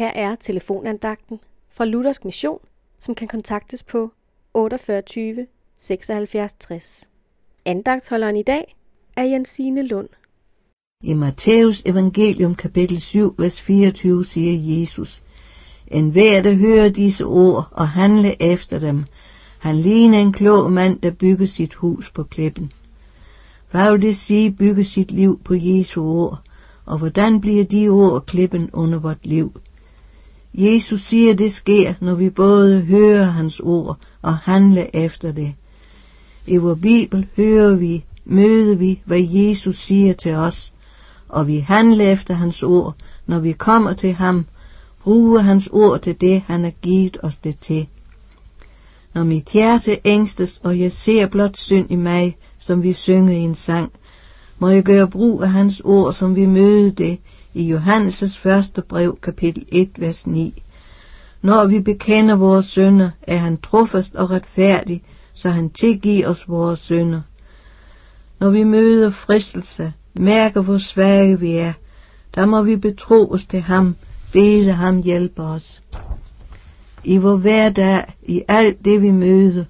Her er telefonandagten fra Luthersk Mission, som kan kontaktes på 48 76 60. Andagtholderen i dag er Jensine Lund. I Matthæus evangelium kapitel 7, vers 24 siger Jesus, En hver, der hører disse ord og handler efter dem, han ligner en klog mand, der bygger sit hus på klippen. Hvad vil det sige, bygge sit liv på Jesu ord, og hvordan bliver de ord klippen under vort liv? Jesus siger, det sker, når vi både hører hans ord og handler efter det. I vor Bibel hører vi, møder vi, hvad Jesus siger til os, og vi handler efter hans ord, når vi kommer til ham, bruger hans ord til det, han har givet os det til. Når mit hjerte ængstes, og jeg ser blot synd i mig, som vi synger i en sang, må jeg gøre brug af hans ord, som vi møder det i Johannes' første brev, kapitel 1, vers 9. Når vi bekender vores synder, er han trofast og retfærdig, så han tilgiver os vores synder. Når vi møder fristelse, mærker hvor svage vi er, der må vi betro os til ham, bede ham hjælpe os. I vor hverdag, i alt det vi møder,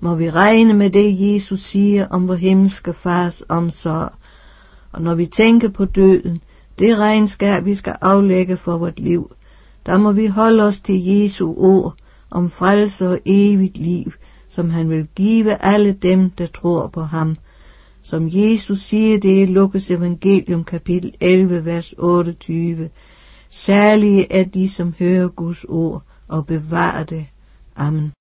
må vi regne med det, Jesus siger om vor himmelske fars omsorg. Og når vi tænker på døden, det regnskab, vi skal aflægge for vort liv, der må vi holde os til Jesu ord om frelse og evigt liv, som han vil give alle dem, der tror på ham. Som Jesus siger det i Lukas evangelium kapitel 11, vers 28. Særlige er de, som hører Guds ord og bevarer det. Amen.